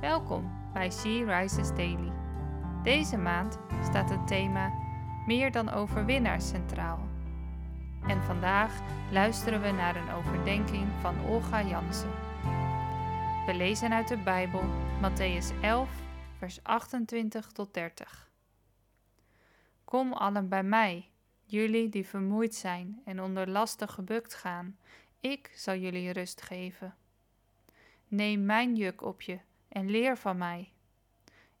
Welkom bij She Rises Daily. Deze maand staat het thema Meer dan overwinnaars centraal. En vandaag luisteren we naar een overdenking van Olga Jansen. We lezen uit de Bijbel Matthäus 11, vers 28 tot 30. Kom allen bij mij, jullie die vermoeid zijn en onder lasten gebukt gaan. Ik zal jullie rust geven. Neem mijn juk op je en leer van mij.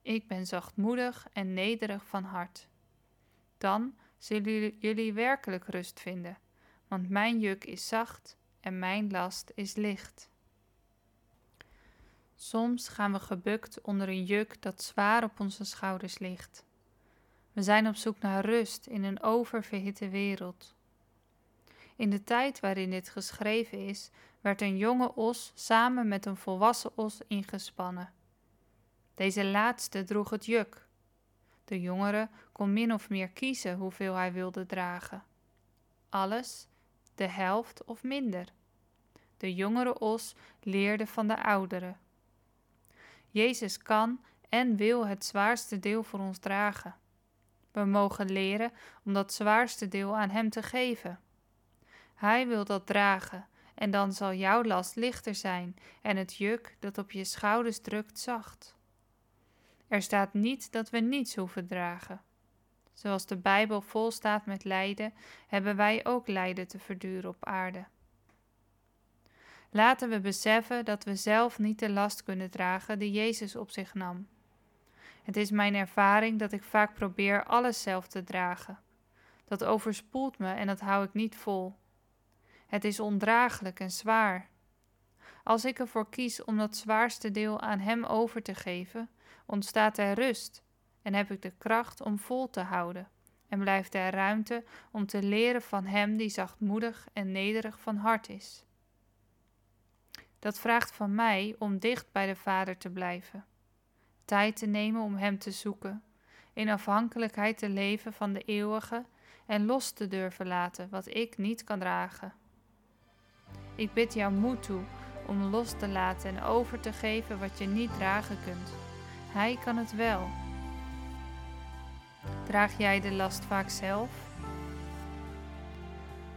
Ik ben zachtmoedig en nederig van hart. Dan zullen jullie werkelijk rust vinden, want mijn juk is zacht en mijn last is licht. Soms gaan we gebukt onder een juk dat zwaar op onze schouders ligt. We zijn op zoek naar rust in een oververhitte wereld. In de tijd waarin dit geschreven is, werd een jonge os samen met een volwassen os ingespannen. Deze laatste droeg het juk. De jongere kon min of meer kiezen hoeveel hij wilde dragen. Alles, de helft of minder. De jongere os leerde van de oudere. Jezus kan en wil het zwaarste deel voor ons dragen. We mogen leren om dat zwaarste deel aan Hem te geven. Hij wil dat dragen en dan zal jouw last lichter zijn en het juk dat op je schouders drukt zacht. Er staat niet dat we niets hoeven dragen. Zoals de Bijbel vol staat met lijden, hebben wij ook lijden te verduren op aarde. Laten we beseffen dat we zelf niet de last kunnen dragen die Jezus op zich nam. Het is mijn ervaring dat ik vaak probeer alles zelf te dragen. Dat overspoelt me en dat hou ik niet vol. Het is ondraaglijk en zwaar. Als ik ervoor kies om dat zwaarste deel aan Hem over te geven, ontstaat er rust en heb ik de kracht om vol te houden. En blijft er ruimte om te leren van Hem die zachtmoedig en nederig van hart is. Dat vraagt van mij om dicht bij de Vader te blijven, tijd te nemen om Hem te zoeken, in afhankelijkheid te leven van de eeuwige en los te durven laten wat ik niet kan dragen. Ik bid jou moed toe om los te laten en over te geven wat je niet dragen kunt. Hij kan het wel. Draag jij de last vaak zelf?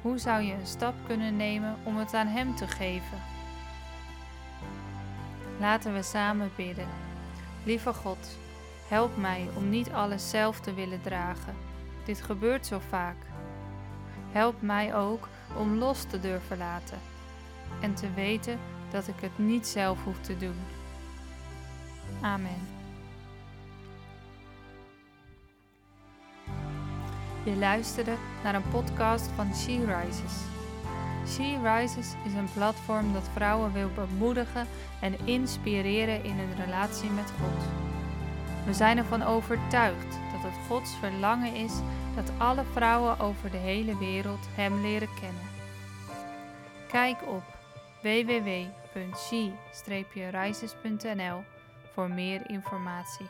Hoe zou je een stap kunnen nemen om het aan Hem te geven? Laten we samen bidden. Lieve God, help mij om niet alles zelf te willen dragen. Dit gebeurt zo vaak. Help mij ook om los te durven laten en te weten dat ik het niet zelf hoef te doen. Amen. Je luisterde naar een podcast van She Rises. She Rises is een platform dat vrouwen wil bemoedigen en inspireren in hun relatie met God. We zijn ervan overtuigd dat het Gods verlangen is dat alle vrouwen over de hele wereld Hem leren kennen. Kijk op www.she-rises.nl voor meer informatie.